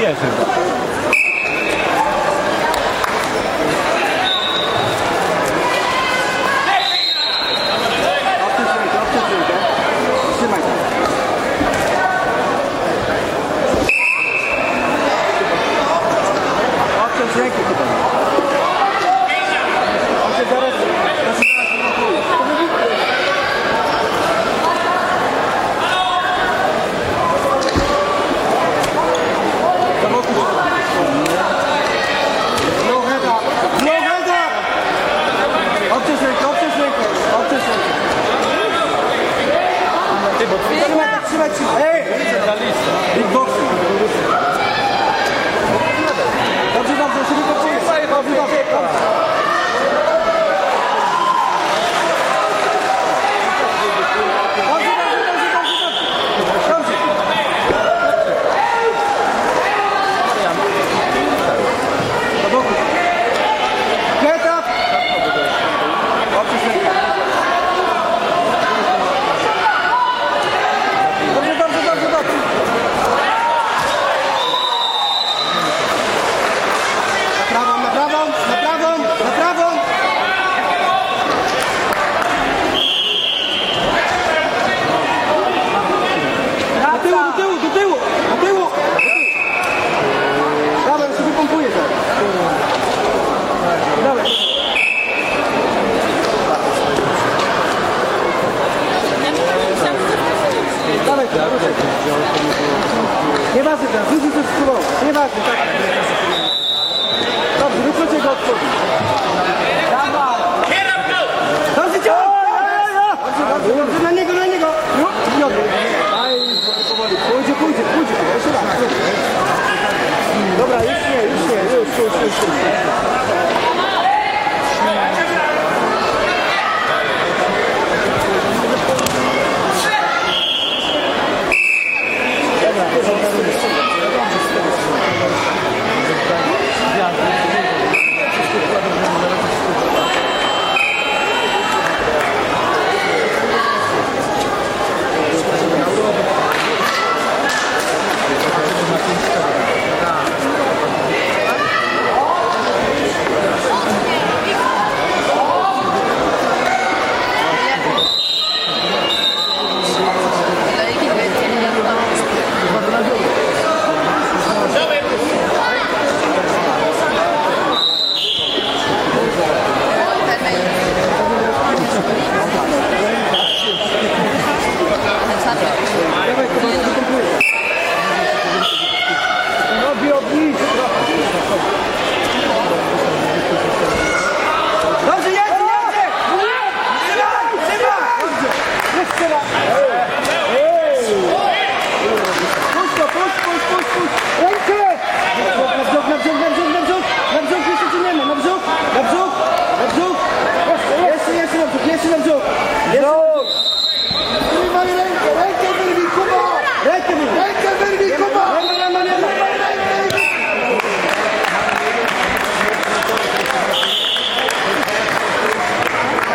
Yes. Kickboxing. Dobrze, dobrze, szybko przyjdzie. Nieważne teraz, wrócił coś spróbował. Nieważne, tak. Dobrze, wyklucie go od przodu. Dawaj! Dobrze, ciało! dobrze, dobrze, na niego, na niego! Aj, powoli, pójdzie, pójdzie, pójdzie. Jeszcze raz. Dobra, już nie, już nie, już, już, już. już.